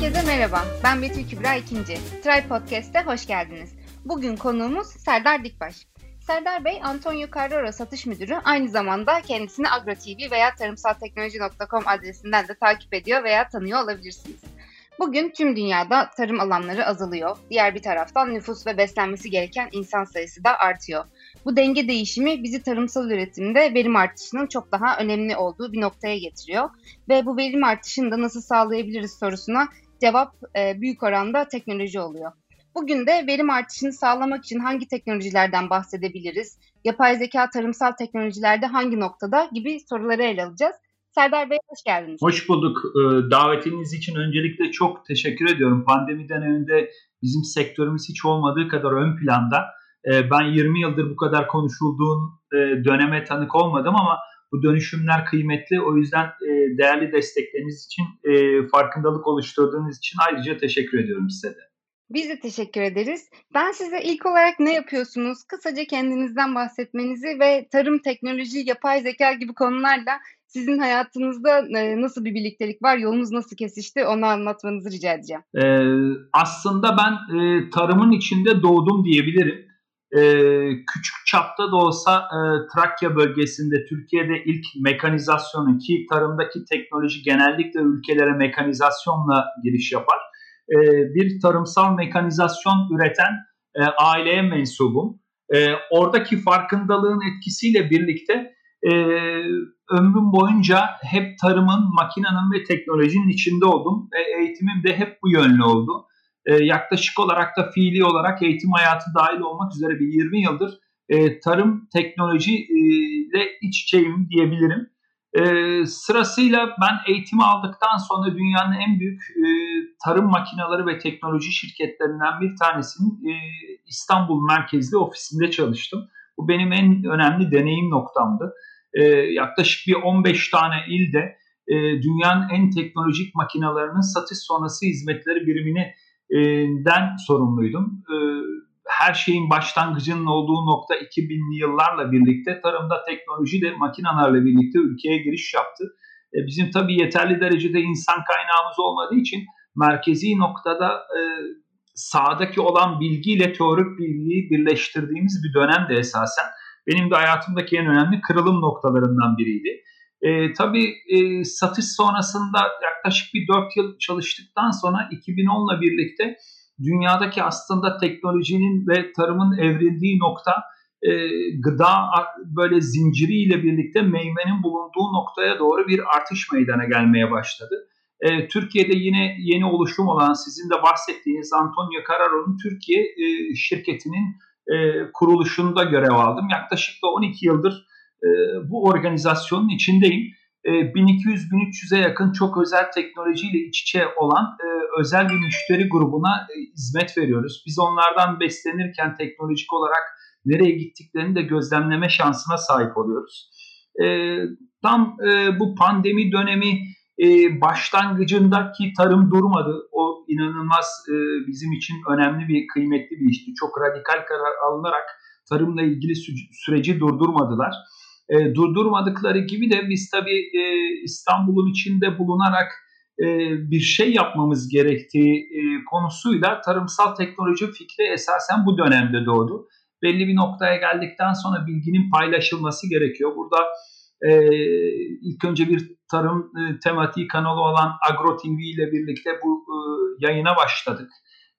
Herkese merhaba, ben Betül Kübra İkinci. Try Podcast'e hoş geldiniz. Bugün konuğumuz Serdar Dikbaş. Serdar Bey, Antonio Carrera satış müdürü. Aynı zamanda kendisini AgroTV veya tarımsalteknoloji.com adresinden de takip ediyor veya tanıyor olabilirsiniz. Bugün tüm dünyada tarım alanları azalıyor. Diğer bir taraftan nüfus ve beslenmesi gereken insan sayısı da artıyor. Bu denge değişimi bizi tarımsal üretimde verim artışının çok daha önemli olduğu bir noktaya getiriyor. Ve bu verim artışını da nasıl sağlayabiliriz sorusuna cevap e, büyük oranda teknoloji oluyor. Bugün de verim artışını sağlamak için hangi teknolojilerden bahsedebiliriz? Yapay zeka tarımsal teknolojilerde hangi noktada gibi soruları ele alacağız. Serdar Bey hoş geldiniz. Hoş bulduk. Ee, davetiniz için öncelikle çok teşekkür ediyorum. Pandemi döneminde bizim sektörümüz hiç olmadığı kadar ön planda. Ee, ben 20 yıldır bu kadar konuşulduğun e, döneme tanık olmadım ama bu dönüşümler kıymetli. O yüzden e, değerli destekleriniz için, e, farkındalık oluşturduğunuz için ayrıca teşekkür ediyorum size de. Biz de teşekkür ederiz. Ben size ilk olarak ne yapıyorsunuz? Kısaca kendinizden bahsetmenizi ve tarım, teknoloji, yapay zeka gibi konularla sizin hayatınızda e, nasıl bir birliktelik var, yolunuz nasıl kesişti onu anlatmanızı rica edeceğim. Ee, aslında ben e, tarımın içinde doğdum diyebilirim. E, küçük çapta da olsa e, Trakya bölgesinde Türkiye'de ilk mekanizasyonu ki tarımdaki teknoloji genellikle ülkelere mekanizasyonla giriş yapar. E, bir tarımsal mekanizasyon üreten e, aileye mensubum. E, oradaki farkındalığın etkisiyle birlikte e, ömrüm boyunca hep tarımın, makinenin ve teknolojinin içinde oldum. E, eğitimim de hep bu yönlü oldu. E, yaklaşık olarak da fiili olarak eğitim hayatı dahil olmak üzere bir 20 yıldır e, tarım teknoloji e, iç içeyim diyebilirim. E, sırasıyla ben eğitimi aldıktan sonra dünyanın en büyük e, tarım makineleri ve teknoloji şirketlerinden bir tanesinin İstanbul merkezli ofisinde çalıştım. Bu benim en önemli deneyim noktamdı yaklaşık bir 15 tane ilde dünyanın en teknolojik makinalarının satış sonrası hizmetleri biriminin sorumluydum. Her şeyin başlangıcının olduğu nokta 2000'li yıllarla birlikte tarımda teknoloji de makinelerle birlikte ülkeye giriş yaptı. E, bizim tabii yeterli derecede insan kaynağımız olmadığı için merkezi noktada sahadaki olan bilgiyle teorik bilgiyi birleştirdiğimiz bir dönemde esasen benim de hayatımdaki en önemli kırılım noktalarından biriydi. E, tabii e, satış sonrasında yaklaşık bir 4 yıl çalıştıktan sonra 2010 ile birlikte dünyadaki aslında teknolojinin ve tarımın evrildiği nokta e, gıda böyle zinciriyle birlikte meyvenin bulunduğu noktaya doğru bir artış meydana gelmeye başladı. E, Türkiye'de yine yeni oluşum olan sizin de bahsettiğiniz Antonio Carraro'nun Türkiye e, şirketinin e, kuruluşunda görev aldım. Yaklaşık da 12 yıldır e, bu organizasyonun içindeyim. E, 1200-1300'e yakın çok özel teknolojiyle iç içe olan e, özel bir müşteri grubuna e, hizmet veriyoruz. Biz onlardan beslenirken teknolojik olarak nereye gittiklerini de gözlemleme şansına sahip oluyoruz. E, tam e, bu pandemi dönemi başlangıcındaki tarım durmadı. O inanılmaz bizim için önemli bir, kıymetli bir işti. Çok radikal karar alınarak tarımla ilgili sü- süreci durdurmadılar. E, durdurmadıkları gibi de biz tabii e, İstanbul'un içinde bulunarak e, bir şey yapmamız gerektiği e, konusuyla tarımsal teknoloji fikri esasen bu dönemde doğdu. Belli bir noktaya geldikten sonra bilginin paylaşılması gerekiyor. Burada e, ilk önce bir tarım e, tematiği kanalı olan Agro TV ile birlikte bu e, yayına başladık.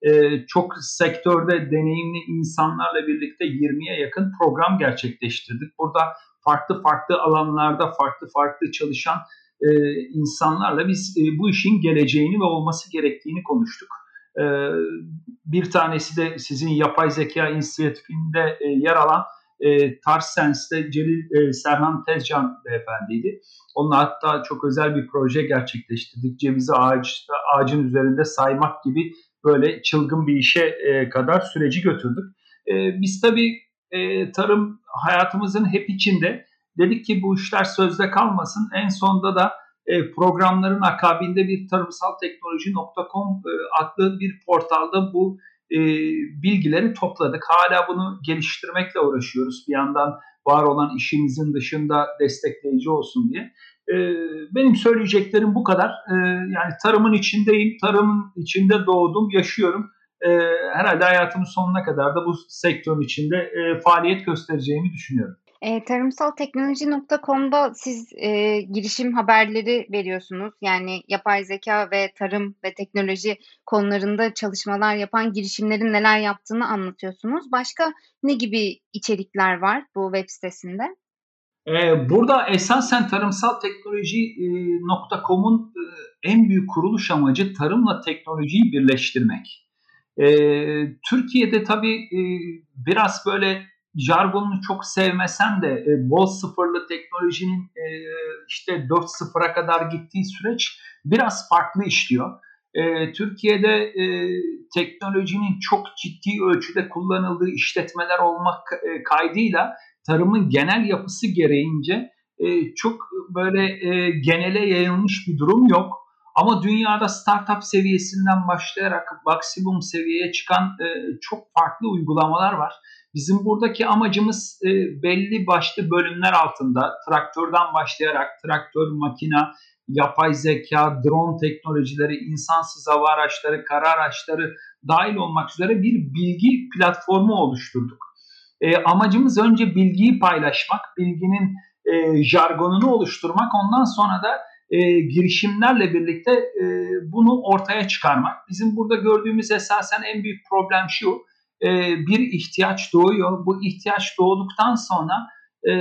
E, çok sektörde deneyimli insanlarla birlikte 20'ye yakın program gerçekleştirdik. Burada farklı farklı alanlarda farklı farklı çalışan e, insanlarla biz e, bu işin geleceğini ve olması gerektiğini konuştuk. E, bir tanesi de sizin yapay zeka inisiyatifinde e, yer alan e, Tarsens'te Celil e, Serhan Tezcan beyefendiydi. Onunla hatta çok özel bir proje gerçekleştirdik. Cevizi ağaçta, ağacın üzerinde saymak gibi böyle çılgın bir işe e, kadar süreci götürdük. E, biz tabii e, tarım hayatımızın hep içinde. Dedik ki bu işler sözde kalmasın. En sonunda da e, programların akabinde bir tarımsalteknoloji.com e, adlı bir portalda bu e, bilgileri topladık. Hala bunu geliştirmekle uğraşıyoruz. Bir yandan var olan işimizin dışında destekleyici olsun diye. E, benim söyleyeceklerim bu kadar. E, yani tarımın içindeyim, tarımın içinde doğdum, yaşıyorum. E, herhalde hayatımın sonuna kadar da bu sektörün içinde e, faaliyet göstereceğimi düşünüyorum. E, tarımsalteknoloji.com'da siz e, girişim haberleri veriyorsunuz. Yani yapay zeka ve tarım ve teknoloji konularında çalışmalar yapan girişimlerin neler yaptığını anlatıyorsunuz. Başka ne gibi içerikler var bu web sitesinde? Ee, burada esasen tarımsalteknoloji.com'un e, en büyük kuruluş amacı tarımla teknolojiyi birleştirmek. Ee, Türkiye'de tabii e, biraz böyle jargonunu çok sevmesen de e, bol sıfırlı teknolojinin e, işte 4 sıfıra kadar gittiği süreç biraz farklı işliyor. E, Türkiye'de e, teknolojinin çok ciddi ölçüde kullanıldığı işletmeler olmak e, kaydıyla tarımın genel yapısı gereğince e, çok böyle e, genele yayılmış bir durum yok. Ama dünyada startup seviyesinden başlayarak maksimum seviyeye çıkan e, çok farklı uygulamalar var. Bizim buradaki amacımız e, belli başlı bölümler altında traktörden başlayarak traktör, makina, yapay zeka, drone teknolojileri, insansız hava araçları, kara araçları dahil olmak üzere bir bilgi platformu oluşturduk. E, amacımız önce bilgiyi paylaşmak, bilginin e, jargonunu oluşturmak, ondan sonra da e, girişimlerle birlikte e, bunu ortaya çıkarmak. Bizim burada gördüğümüz esasen en büyük problem şu, e, bir ihtiyaç doğuyor. Bu ihtiyaç doğduktan sonra e,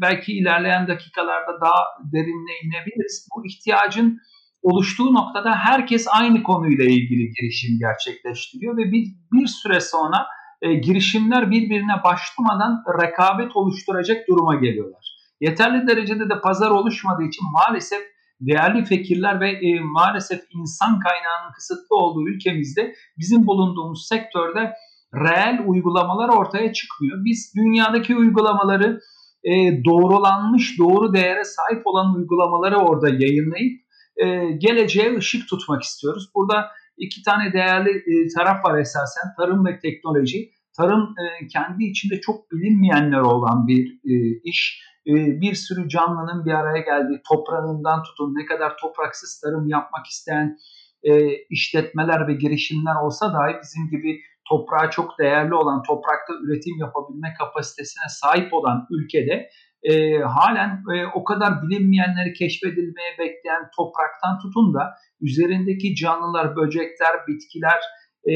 belki ilerleyen dakikalarda daha derinle inebiliriz. Bu ihtiyacın oluştuğu noktada herkes aynı konuyla ilgili girişim gerçekleştiriyor ve bir, bir süre sonra e, girişimler birbirine başlamadan rekabet oluşturacak duruma geliyorlar. Yeterli derecede de pazar oluşmadığı için maalesef değerli fikirler ve e, maalesef insan kaynağının kısıtlı olduğu ülkemizde bizim bulunduğumuz sektörde reel uygulamalar ortaya çıkmıyor. Biz dünyadaki uygulamaları e, doğrulanmış, doğru değere sahip olan uygulamaları orada yayınlayıp e, geleceğe ışık tutmak istiyoruz. Burada iki tane değerli e, taraf var esasen. Tarım ve teknoloji. Tarım e, kendi içinde çok bilinmeyenler olan bir e, iş. E, bir sürü canlının bir araya geldiği toprağından tutun ne kadar topraksız tarım yapmak isteyen e, işletmeler ve girişimler olsa dahi bizim gibi toprağa çok değerli olan, toprakta üretim yapabilme kapasitesine sahip olan ülkede e, halen e, o kadar bilinmeyenleri keşfedilmeye bekleyen topraktan tutun da üzerindeki canlılar, böcekler, bitkiler, e,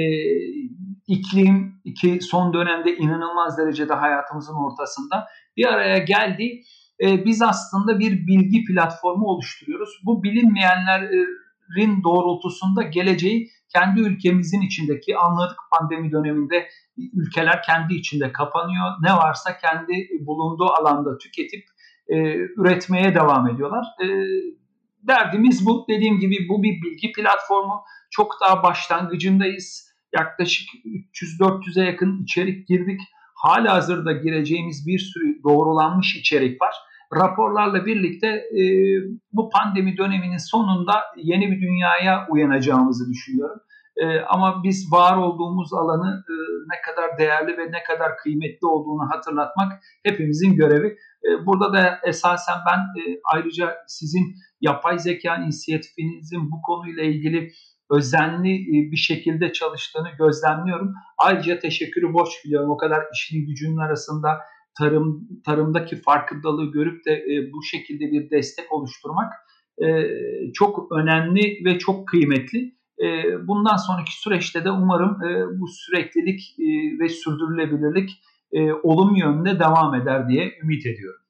iklim ki son dönemde inanılmaz derecede hayatımızın ortasında bir araya geldi. E, biz aslında bir bilgi platformu oluşturuyoruz. Bu bilinmeyenlerin doğrultusunda geleceği kendi ülkemizin içindeki anladık pandemi döneminde ülkeler kendi içinde kapanıyor. Ne varsa kendi bulunduğu alanda tüketip e, üretmeye devam ediyorlar. E, derdimiz bu. Dediğim gibi bu bir bilgi platformu. Çok daha başlangıcındayız. Yaklaşık 300-400'e yakın içerik girdik. Hala hazırda gireceğimiz bir sürü doğrulanmış içerik var. Raporlarla birlikte e, bu pandemi döneminin sonunda yeni bir dünyaya uyanacağımızı düşünüyorum. E, ama biz var olduğumuz alanı e, ne kadar değerli ve ne kadar kıymetli olduğunu hatırlatmak hepimizin görevi. E, burada da esasen ben e, ayrıca sizin yapay zeka inisiyatifinizin bu konuyla ilgili özenli e, bir şekilde çalıştığını gözlemliyorum. Ayrıca teşekkürü borç biliyorum. O kadar işin gücünün arasında tarım tarımdaki farkındalığı görüp de bu şekilde bir destek oluşturmak çok önemli ve çok kıymetli. E, bundan sonraki süreçte de umarım e, bu süreklilik e, ve sürdürülebilirlik olumlu yönde devam eder diye ümit ediyorum.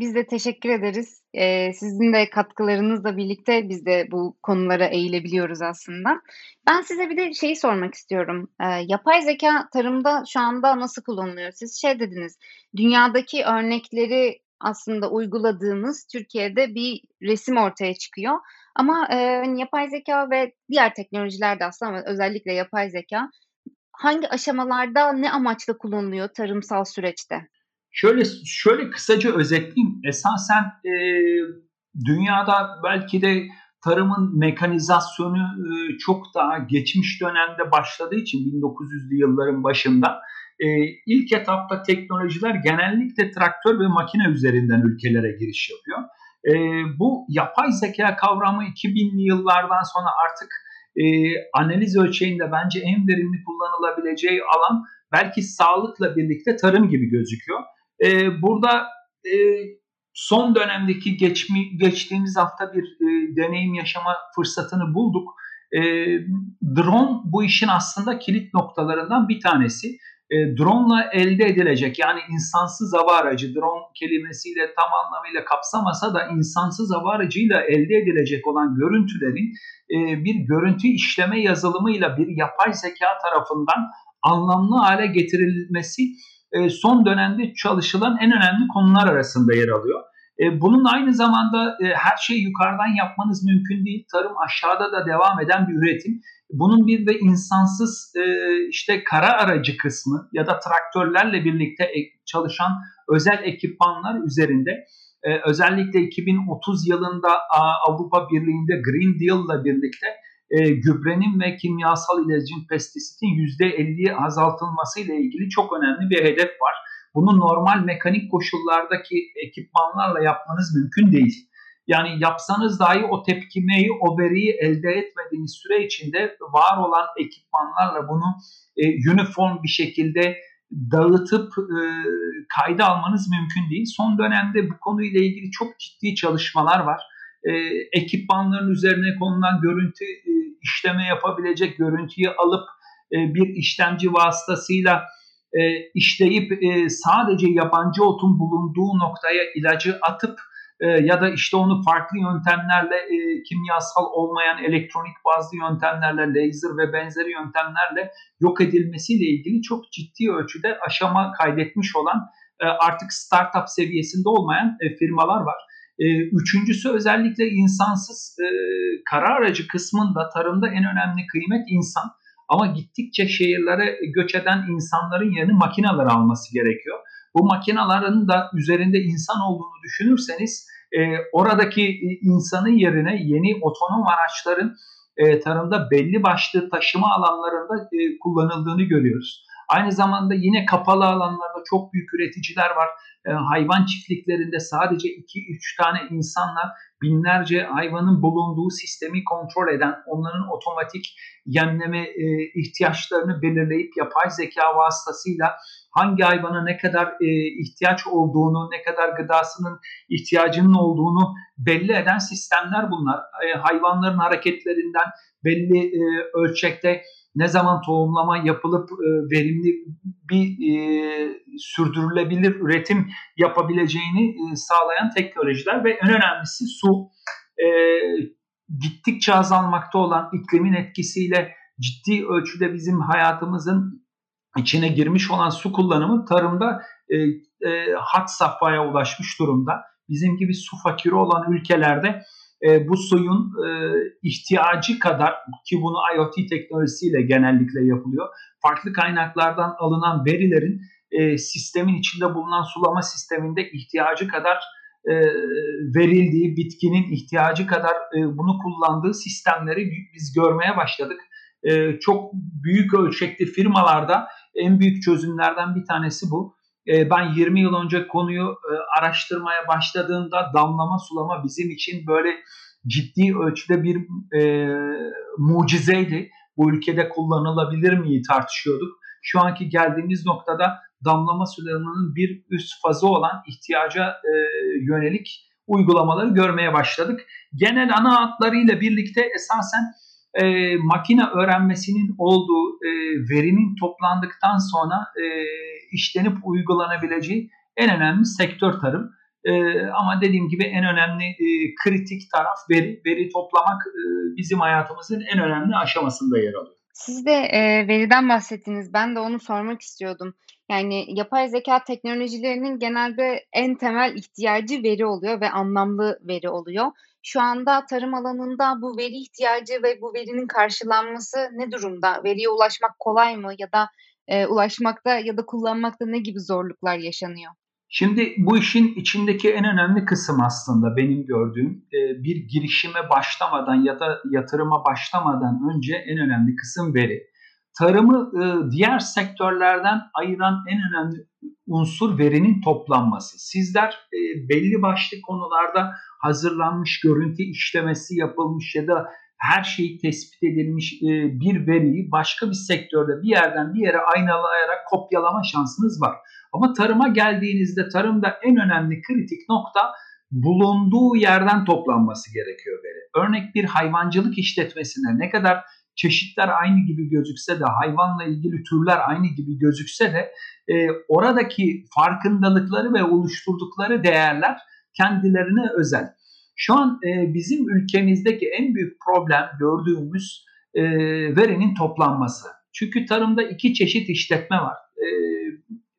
Biz de teşekkür ederiz. Ee, sizin de katkılarınızla birlikte biz de bu konulara eğilebiliyoruz aslında. Ben size bir de şeyi sormak istiyorum. Ee, yapay zeka tarımda şu anda nasıl kullanılıyor? Siz şey dediniz, dünyadaki örnekleri aslında uyguladığımız Türkiye'de bir resim ortaya çıkıyor. Ama e, hani yapay zeka ve diğer teknolojiler de aslında ama özellikle yapay zeka hangi aşamalarda ne amaçla kullanılıyor tarımsal süreçte? Şöyle şöyle kısaca özetleyeyim. Esasen e, dünyada belki de tarımın mekanizasyonu e, çok daha geçmiş dönemde başladığı için 1900'lü yılların başında e, ilk etapta teknolojiler genellikle traktör ve makine üzerinden ülkelere giriş yapıyor. E, bu yapay zeka kavramı 2000'li yıllardan sonra artık e, analiz ölçeğinde bence en verimli kullanılabileceği alan belki sağlıkla birlikte tarım gibi gözüküyor. E, burada e, son dönemdeki geçmi, geçtiğimiz hafta bir e, deneyim yaşama fırsatını bulduk. E, drone bu işin aslında kilit noktalarından bir tanesi. E, drone elde edilecek yani insansız hava aracı drone kelimesiyle tam anlamıyla kapsamasa da insansız hava aracıyla elde edilecek olan görüntülerin e, bir görüntü işleme yazılımıyla bir yapay zeka tarafından anlamlı hale getirilmesi e, son dönemde çalışılan en önemli konular arasında yer alıyor. E, bunun aynı zamanda e, her şeyi yukarıdan yapmanız mümkün değil. Tarım aşağıda da devam eden bir üretim. Bunun bir de insansız işte kara aracı kısmı ya da traktörlerle birlikte çalışan özel ekipmanlar üzerinde özellikle 2030 yılında Avrupa Birliği'nde Green Deal ile birlikte e, gübrenin ve kimyasal ilacın pestisitin %50'ye azaltılması ile ilgili çok önemli bir hedef var. Bunu normal mekanik koşullardaki ekipmanlarla yapmanız mümkün değil. Yani yapsanız dahi o tepkimeyi, o veriyi elde etmediğiniz süre içinde var olan ekipmanlarla bunu e, uniform bir şekilde dağıtıp e, kayda almanız mümkün değil. Son dönemde bu konuyla ilgili çok ciddi çalışmalar var. E, ekipmanların üzerine konulan görüntü e, işleme yapabilecek görüntüyü alıp e, bir işlemci vasıtasıyla e, işleyip e, sadece yabancı otun bulunduğu noktaya ilacı atıp e, ya da işte onu farklı yöntemlerle e, kimyasal olmayan elektronik bazlı yöntemlerle laser ve benzeri yöntemlerle yok edilmesiyle ilgili çok ciddi ölçüde aşama kaydetmiş olan e, artık startup seviyesinde olmayan e, firmalar var. E, üçüncüsü özellikle insansız e, kara aracı kısmında tarımda en önemli kıymet insan. Ama gittikçe şehirlere göç eden insanların yerini makineler alması gerekiyor. Bu makinelerin da üzerinde insan olduğunu düşünürseniz e, oradaki insanın yerine yeni otonom araçların e, tarımda belli başlı taşıma alanlarında e, kullanıldığını görüyoruz. Aynı zamanda yine kapalı alanlarda çok büyük üreticiler var. E, hayvan çiftliklerinde sadece 2-3 tane insanla binlerce hayvanın bulunduğu sistemi kontrol eden, onların otomatik yemleme e, ihtiyaçlarını belirleyip yapay zeka vasıtasıyla hangi hayvana ne kadar e, ihtiyaç olduğunu, ne kadar gıdasının ihtiyacının olduğunu belli eden sistemler bunlar. E, hayvanların hareketlerinden belli e, ölçekte ne zaman tohumlama yapılıp e, verimli bir e, sürdürülebilir üretim yapabileceğini e, sağlayan teknolojiler ve en önemlisi su. E, gittikçe azalmakta olan iklimin etkisiyle ciddi ölçüde bizim hayatımızın içine girmiş olan su kullanımı tarımda e, e, hat safhaya ulaşmış durumda. Bizim gibi su fakiri olan ülkelerde e, bu suyun e, ihtiyacı kadar ki bunu IoT teknolojisiyle genellikle yapılıyor. Farklı kaynaklardan alınan verilerin e, sistemin içinde bulunan sulama sisteminde ihtiyacı kadar e, verildiği, bitkinin ihtiyacı kadar e, bunu kullandığı sistemleri biz görmeye başladık. E, çok büyük ölçekli firmalarda en büyük çözümlerden bir tanesi bu. E, ben 20 yıl önce konuyu e, araştırmaya başladığımda damlama sulama bizim için böyle ciddi ölçüde bir e, mucizeydi. Bu ülkede kullanılabilir miyi tartışıyorduk. Şu anki geldiğimiz noktada damlama sulamanın bir üst fazı olan ihtiyaca e, yönelik uygulamaları görmeye başladık. Genel ana hatlarıyla birlikte esasen e, makine öğrenmesinin olduğu e, verinin toplandıktan sonra e, işlenip uygulanabileceği en önemli sektör tarım. E, ama dediğim gibi en önemli e, kritik taraf veri. Veri toplamak e, bizim hayatımızın en önemli aşamasında yer alıyor. Siz de e, veriden bahsettiniz. Ben de onu sormak istiyordum. Yani yapay zeka teknolojilerinin genelde en temel ihtiyacı veri oluyor ve anlamlı veri oluyor. Şu anda tarım alanında bu veri ihtiyacı ve bu verinin karşılanması ne durumda? Veriye ulaşmak kolay mı ya da e, ulaşmakta ya da kullanmakta ne gibi zorluklar yaşanıyor? Şimdi bu işin içindeki en önemli kısım aslında benim gördüğüm e, bir girişime başlamadan ya da yatırıma başlamadan önce en önemli kısım veri. Tarımı e, diğer sektörlerden ayıran en önemli unsur verinin toplanması. Sizler e, belli başlı konularda hazırlanmış görüntü işlemesi yapılmış ya da her şeyi tespit edilmiş e, bir veriyi başka bir sektörde bir yerden bir yere aynalayarak kopyalama şansınız var. Ama tarıma geldiğinizde tarımda en önemli kritik nokta bulunduğu yerden toplanması gerekiyor veri. Örnek bir hayvancılık işletmesine ne kadar çeşitler aynı gibi gözükse de hayvanla ilgili türler aynı gibi gözükse de e, oradaki farkındalıkları ve oluşturdukları değerler kendilerine özel. Şu an e, bizim ülkemizdeki en büyük problem gördüğümüz e, verinin toplanması. Çünkü tarımda iki çeşit işletme var. E,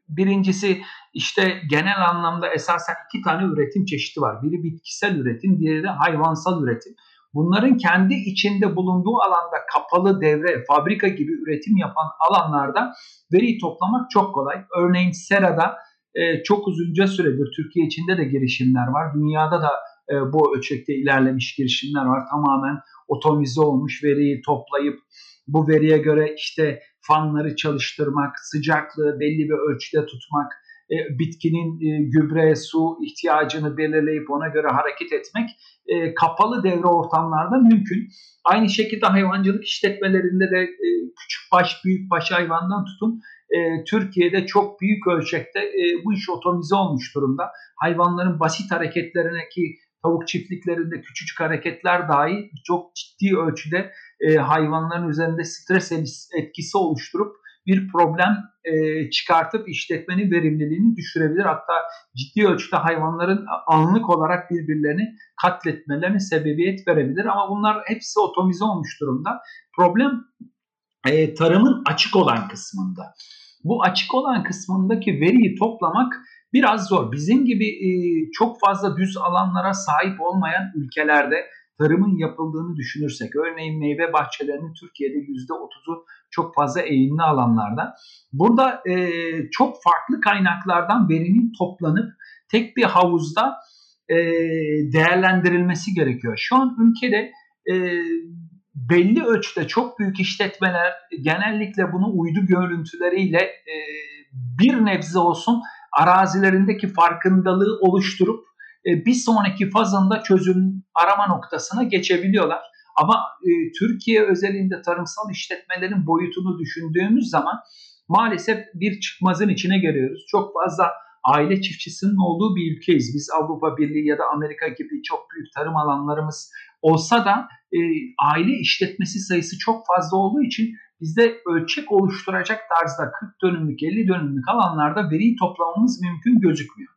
birincisi işte genel anlamda esasen iki tane üretim çeşidi var. Biri bitkisel üretim, diğeri de hayvansal üretim. Bunların kendi içinde bulunduğu alanda kapalı devre, fabrika gibi üretim yapan alanlarda veriyi toplamak çok kolay. Örneğin Sera'da e, çok uzunca süredir Türkiye içinde de girişimler var. Dünyada da e, bu ölçekte ilerlemiş girişimler var. Tamamen otomize olmuş veriyi toplayıp bu veriye göre işte fanları çalıştırmak, sıcaklığı belli bir ölçüde tutmak, e, bitkinin e, gübre, su ihtiyacını belirleyip ona göre hareket etmek e, kapalı devre ortamlarda mümkün. Aynı şekilde hayvancılık işletmelerinde de küçük baş, büyük baş hayvandan tutun Türkiye'de çok büyük ölçekte bu iş otomize olmuş durumda. Hayvanların basit hareketlerine ki tavuk çiftliklerinde küçücük hareketler dahi çok ciddi ölçüde hayvanların üzerinde stres etkisi oluşturup bir problem e, çıkartıp işletmenin verimliliğini düşürebilir. Hatta ciddi ölçüde hayvanların anlık olarak birbirlerini katletmelerine sebebiyet verebilir. Ama bunlar hepsi otomize olmuş durumda. Problem e, tarımın açık olan kısmında. Bu açık olan kısmındaki veriyi toplamak biraz zor. Bizim gibi e, çok fazla düz alanlara sahip olmayan ülkelerde tarımın yapıldığını düşünürsek, örneğin meyve bahçelerinin Türkiye'de %30'u çok fazla eğimli alanlarda. Burada e, çok farklı kaynaklardan verinin toplanıp tek bir havuzda e, değerlendirilmesi gerekiyor. Şu an ülkede e, belli ölçüde çok büyük işletmeler genellikle bunu uydu görüntüleriyle e, bir nebze olsun arazilerindeki farkındalığı oluşturup bir sonraki fazında çözüm arama noktasına geçebiliyorlar. Ama e, Türkiye özelinde tarımsal işletmelerin boyutunu düşündüğümüz zaman maalesef bir çıkmazın içine giriyoruz. Çok fazla aile çiftçisinin olduğu bir ülkeyiz. Biz Avrupa Birliği ya da Amerika gibi çok büyük tarım alanlarımız olsa da e, aile işletmesi sayısı çok fazla olduğu için bizde ölçek oluşturacak tarzda 40 dönümlük 50 dönümlük alanlarda veriyi toplamamız mümkün gözükmüyor.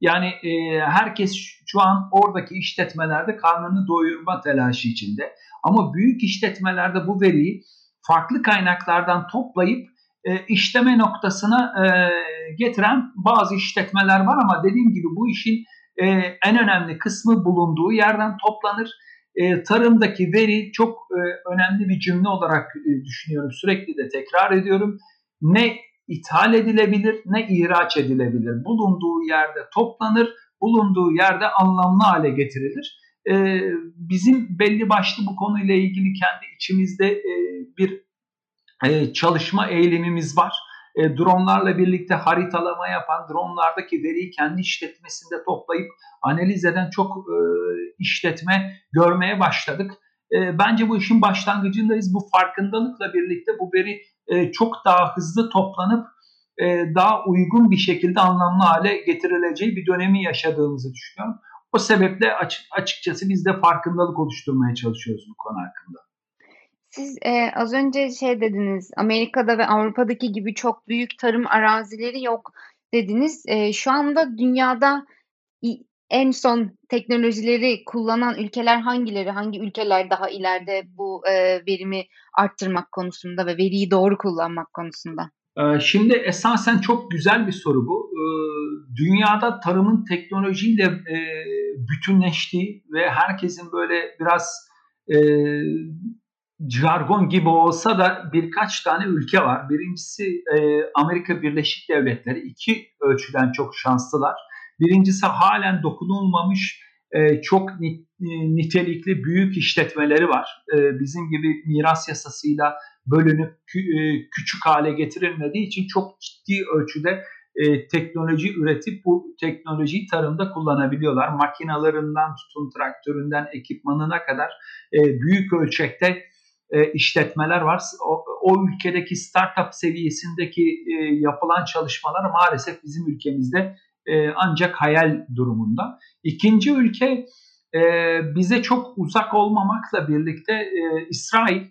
Yani e, herkes şu an oradaki işletmelerde karnını doyurma telaşı içinde. Ama büyük işletmelerde bu veriyi farklı kaynaklardan toplayıp e, işleme noktasına e, getiren bazı işletmeler var ama dediğim gibi bu işin e, en önemli kısmı bulunduğu yerden toplanır. E, tarımdaki veri çok e, önemli bir cümle olarak e, düşünüyorum. Sürekli de tekrar ediyorum. Ne ithal edilebilir ne ihraç edilebilir. Bulunduğu yerde toplanır, bulunduğu yerde anlamlı hale getirilir. Ee, bizim belli başlı bu konuyla ilgili kendi içimizde e, bir e, çalışma eğilimimiz var. E, dronlarla birlikte haritalama yapan, dronlardaki veriyi kendi işletmesinde toplayıp analiz eden çok e, işletme görmeye başladık. E, bence bu işin başlangıcındayız. Bu farkındalıkla birlikte bu veri e, çok daha hızlı toplanıp e, daha uygun bir şekilde anlamlı hale getirileceği bir dönemi yaşadığımızı düşünüyorum. O sebeple açık, açıkçası biz de farkındalık oluşturmaya çalışıyoruz bu konu hakkında. Siz e, az önce şey dediniz, Amerika'da ve Avrupa'daki gibi çok büyük tarım arazileri yok dediniz. E, şu anda dünyada en son teknolojileri kullanan ülkeler hangileri? Hangi ülkeler daha ileride bu e, verimi arttırmak konusunda ve veriyi doğru kullanmak konusunda? Ee, şimdi esasen çok güzel bir soru bu. Ee, dünyada tarımın teknolojiyle e, bütünleştiği ve herkesin böyle biraz e, jargon gibi olsa da birkaç tane ülke var. Birincisi e, Amerika Birleşik Devletleri. iki ölçüden çok şanslılar. Birincisi halen dokunulmamış e, çok nitelikli büyük işletmeleri var. E, bizim gibi miras yasasıyla bölünüp kü- küçük hale getirilmediği için çok ciddi ölçüde e, teknoloji üretip bu teknolojiyi tarımda kullanabiliyorlar. Makinalarından tutun traktöründen ekipmanına kadar e, büyük ölçekte e, işletmeler var. O, o ülkedeki startup seviyesindeki e, yapılan çalışmalar maalesef bizim ülkemizde e, ancak hayal durumunda. İkinci ülke e, bize çok uzak olmamakla birlikte e, İsrail.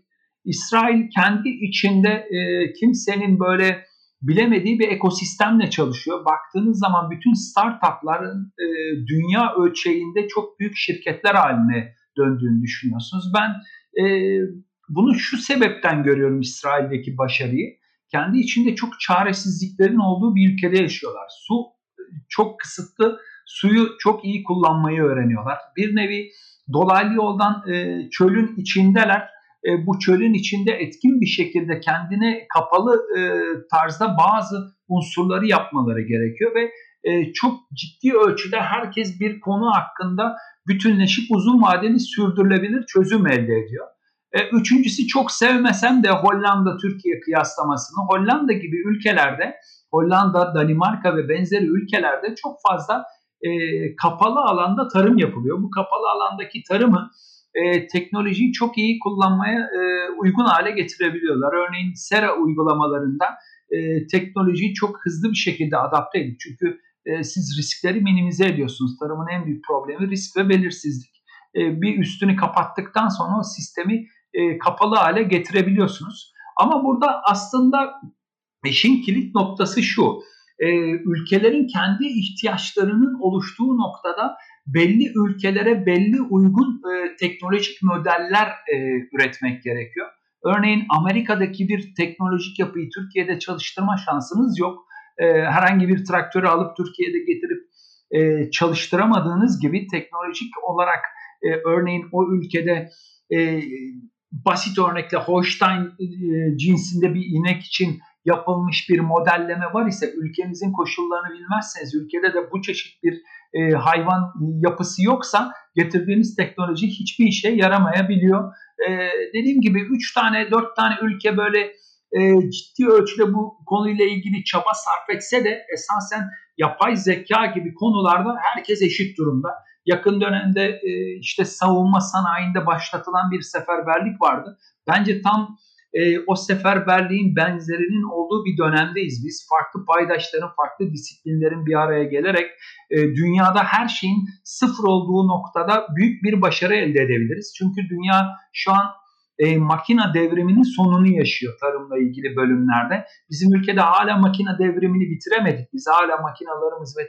İsrail kendi içinde kimsenin böyle bilemediği bir ekosistemle çalışıyor. Baktığınız zaman bütün startupların e, dünya ölçeğinde çok büyük şirketler haline döndüğünü düşünüyorsunuz. Ben bunu şu sebepten görüyorum İsrail'deki başarıyı. Kendi içinde çok çaresizliklerin olduğu bir ülkede yaşıyorlar. Su çok kısıtlı, suyu çok iyi kullanmayı öğreniyorlar. Bir nevi dolaylı yoldan e, çölün içindeler e, bu çölün içinde etkin bir şekilde kendine kapalı e, tarzda bazı unsurları yapmaları gerekiyor ve e, çok ciddi ölçüde herkes bir konu hakkında bütünleşip uzun vadeli sürdürülebilir çözüm elde ediyor. Üçüncüsü çok sevmesem de Hollanda-Türkiye kıyaslamasını Hollanda gibi ülkelerde Hollanda, Danimarka ve benzeri ülkelerde çok fazla e, kapalı alanda tarım yapılıyor. Bu kapalı alandaki tarımı e, teknolojiyi çok iyi kullanmaya e, uygun hale getirebiliyorlar. Örneğin Sera uygulamalarında e, teknolojiyi çok hızlı bir şekilde adapte edip çünkü e, siz riskleri minimize ediyorsunuz. Tarımın en büyük problemi risk ve belirsizlik. E, bir üstünü kapattıktan sonra o sistemi e, kapalı hale getirebiliyorsunuz. Ama burada aslında işin kilit noktası şu. E, ülkelerin kendi ihtiyaçlarının oluştuğu noktada belli ülkelere belli uygun e, teknolojik modeller e, üretmek gerekiyor. Örneğin Amerika'daki bir teknolojik yapıyı Türkiye'de çalıştırma şansınız yok. E, herhangi bir traktörü alıp Türkiye'de getirip e, çalıştıramadığınız gibi teknolojik olarak e, örneğin o ülkede e, basit örnekle Holstein e, cinsinde bir inek için yapılmış bir modelleme var ise ülkenizin koşullarını bilmezseniz ülkede de bu çeşit bir e, hayvan yapısı yoksa getirdiğiniz teknoloji hiçbir işe yaramayabiliyor. E, dediğim gibi 3 tane 4 tane ülke böyle e, ciddi ölçüde bu konuyla ilgili çaba sarf etse de esasen yapay zeka gibi konularda herkes eşit durumda. Yakın dönemde e, işte savunma sanayinde başlatılan bir seferberlik vardı. Bence tam e, o seferberliğin benzerinin olduğu bir dönemdeyiz biz. Farklı paydaşların, farklı disiplinlerin bir araya gelerek e, dünyada her şeyin sıfır olduğu noktada büyük bir başarı elde edebiliriz. Çünkü dünya şu an e, makina devriminin sonunu yaşıyor tarımla ilgili bölümlerde. Bizim ülkede hala makina devrimini bitiremedik. Biz hala makinalarımız ve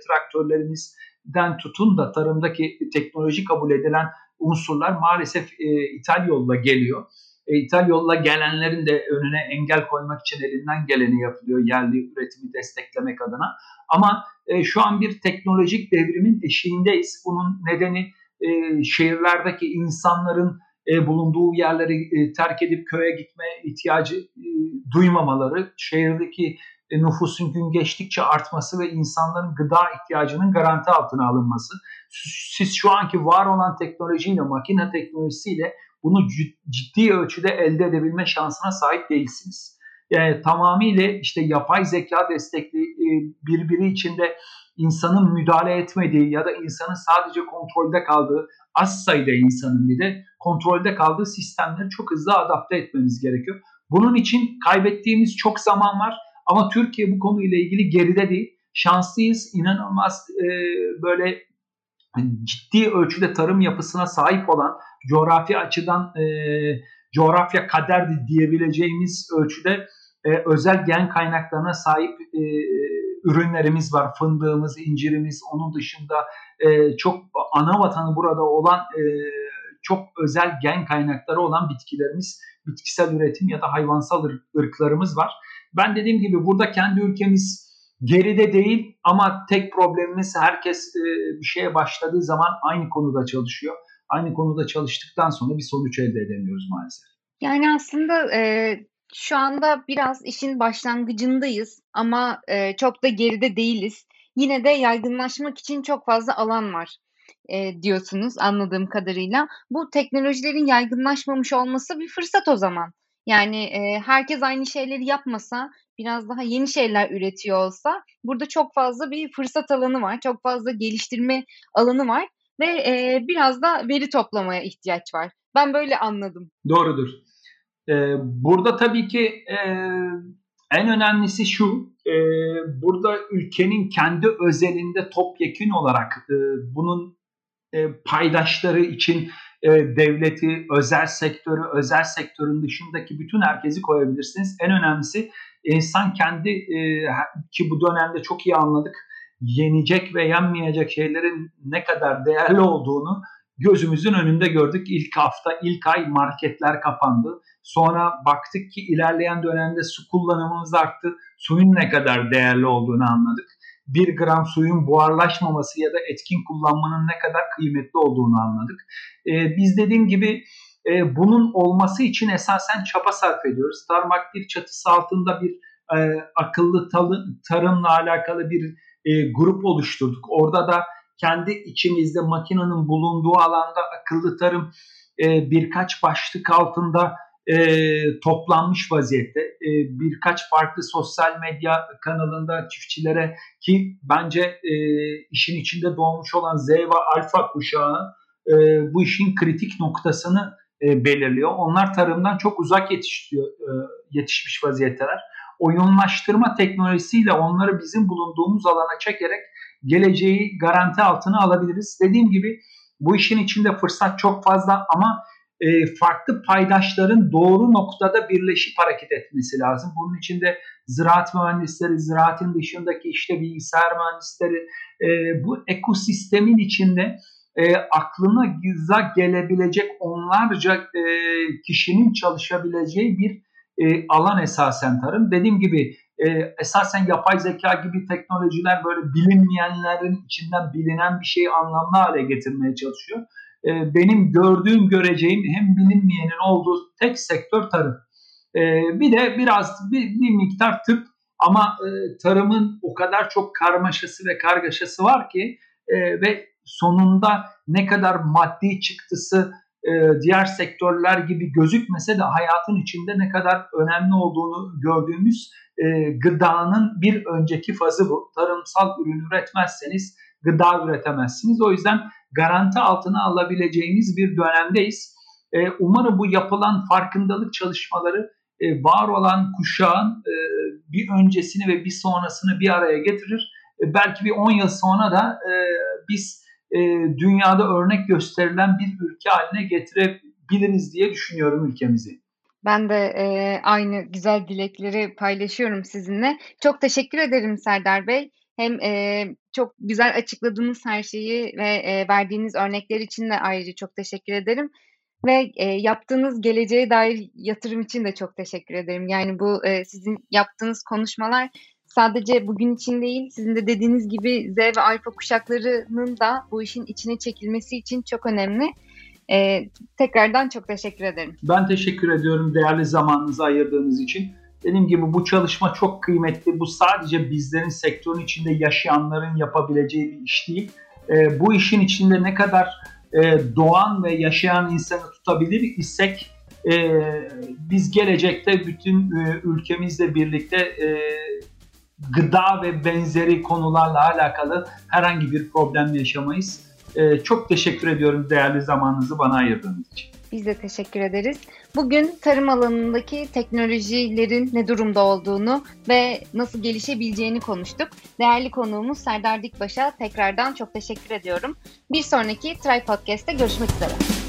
traktörlerimizden tutun da tarımdaki teknoloji kabul edilen unsurlar maalesef e, ithal yolla geliyor. E, ithal yolla gelenlerin de önüne engel koymak için elinden geleni yapılıyor yerli üretimi desteklemek adına. Ama e, şu an bir teknolojik devrimin eşiğindeyiz. Bunun nedeni e, şehirlerdeki insanların e, bulunduğu yerleri e, terk edip köye gitme ihtiyacı e, duymamaları, şehirdeki nüfusun gün geçtikçe artması ve insanların gıda ihtiyacının garanti altına alınması. Siz şu anki var olan teknolojiyle, makine teknolojisiyle bunu ciddi ölçüde elde edebilme şansına sahip değilsiniz. Yani tamamıyla işte yapay zeka destekli e, birbiri içinde insanın müdahale etmediği ya da insanın sadece kontrolde kaldığı az sayıda insanın bir de kontrolde kaldığı sistemleri çok hızlı adapte etmemiz gerekiyor. Bunun için kaybettiğimiz çok zaman var ama Türkiye bu konuyla ilgili geride değil. Şanslıyız, inanılmaz e, böyle ciddi ölçüde tarım yapısına sahip olan coğrafi açıdan e, coğrafya kaderdi diyebileceğimiz ölçüde e, özel gen kaynaklarına sahip e, ürünlerimiz var. Fındığımız, incirimiz, onun dışında e, çok ana vatanı burada olan e, çok özel gen kaynakları olan bitkilerimiz, bitkisel üretim ya da hayvansal ırklarımız var. Ben dediğim gibi burada kendi ülkemiz geride değil ama tek problemimiz herkes e, bir şeye başladığı zaman aynı konuda çalışıyor aynı konuda çalıştıktan sonra bir sonuç elde edemiyoruz maalesef. Yani aslında e, şu anda biraz işin başlangıcındayız ama e, çok da geride değiliz. Yine de yaygınlaşmak için çok fazla alan var e, diyorsunuz anladığım kadarıyla. Bu teknolojilerin yaygınlaşmamış olması bir fırsat o zaman. Yani e, herkes aynı şeyleri yapmasa, biraz daha yeni şeyler üretiyor olsa burada çok fazla bir fırsat alanı var, çok fazla geliştirme alanı var ve e, biraz da veri toplamaya ihtiyaç var. Ben böyle anladım. Doğrudur. Ee, burada tabii ki e, en önemlisi şu, e, burada ülkenin kendi özelinde topyekün olarak e, bunun e, paydaşları için e, devleti, özel sektörü, özel sektörün dışındaki bütün herkesi koyabilirsiniz. En önemlisi insan kendi e, ki bu dönemde çok iyi anladık yenecek ve yenmeyecek şeylerin ne kadar değerli olduğunu gözümüzün önünde gördük. İlk hafta, ilk ay marketler kapandı. Sonra baktık ki ilerleyen dönemde su kullanımımız arttı. Suyun ne kadar değerli olduğunu anladık. Bir gram suyun buharlaşmaması ya da etkin kullanmanın ne kadar kıymetli olduğunu anladık. Ee, biz dediğim gibi e, bunun olması için esasen çaba sarf ediyoruz. Tarım Aktif çatısı altında bir e, akıllı tarımla alakalı bir e, grup oluşturduk. Orada da kendi içimizde makinenin bulunduğu alanda akıllı tarım e, birkaç başlık altında e, toplanmış vaziyette. E, birkaç farklı sosyal medya kanalında çiftçilere ki bence e, işin içinde doğmuş olan Z ve Alfa kuşağı e, bu işin kritik noktasını e, belirliyor. Onlar tarımdan çok uzak yetişiyor, e, yetişmiş vaziyetteler. Oyunlaştırma teknolojisiyle onları bizim bulunduğumuz alana çekerek geleceği garanti altına alabiliriz. Dediğim gibi bu işin içinde fırsat çok fazla ama e, farklı paydaşların doğru noktada birleşip hareket etmesi lazım. Bunun içinde ziraat mühendisleri, ziraatin dışındaki işte bilgisayar mühendisleri e, bu ekosistemin içinde e, aklına giza gelebilecek onlarca e, kişinin çalışabileceği bir e, alan esasen tarım. Dediğim gibi e, esasen yapay zeka gibi teknolojiler böyle bilinmeyenlerin içinden bilinen bir şeyi anlamlı hale getirmeye çalışıyor. E, benim gördüğüm, göreceğim hem bilinmeyenin olduğu tek sektör tarım. E, bir de biraz bir, bir miktar tıp ama e, tarımın o kadar çok karmaşası ve kargaşası var ki ve sonunda ne kadar maddi çıktısı diğer sektörler gibi gözükmese de hayatın içinde ne kadar önemli olduğunu gördüğümüz gıdanın bir önceki fazı bu. Tarımsal ürün üretmezseniz gıda üretemezsiniz. O yüzden garanti altına alabileceğimiz bir dönemdeyiz. E, umarım bu yapılan farkındalık çalışmaları e, var olan kuşağın e, bir öncesini ve bir sonrasını bir araya getirir. Belki bir 10 yıl sonra da biz dünyada örnek gösterilen bir ülke haline getirebiliriz diye düşünüyorum ülkemizi. Ben de e, aynı güzel dilekleri paylaşıyorum sizinle. Çok teşekkür ederim Serdar Bey. Hem e, çok güzel açıkladığınız her şeyi ve e, verdiğiniz örnekler için de ayrıca çok teşekkür ederim. Ve e, yaptığınız geleceğe dair yatırım için de çok teşekkür ederim. Yani bu e, sizin yaptığınız konuşmalar sadece bugün için değil, sizin de dediğiniz gibi Z ve alfa kuşaklarının da bu işin içine çekilmesi için çok önemli. Ee, tekrardan çok teşekkür ederim. Ben teşekkür ediyorum değerli zamanınızı ayırdığınız için. Dediğim gibi bu çalışma çok kıymetli. Bu sadece bizlerin sektörün içinde yaşayanların yapabileceği bir iş değil. Ee, bu işin içinde ne kadar e, doğan ve yaşayan insanı tutabilir isek e, biz gelecekte bütün e, ülkemizle birlikte e, gıda ve benzeri konularla alakalı herhangi bir problem yaşamayız. Ee, çok teşekkür ediyorum değerli zamanınızı bana ayırdığınız için. Biz de teşekkür ederiz. Bugün tarım alanındaki teknolojilerin ne durumda olduğunu ve nasıl gelişebileceğini konuştuk. Değerli konuğumuz Serdar Dikbaş'a tekrardan çok teşekkür ediyorum. Bir sonraki Try Podcast'te görüşmek üzere.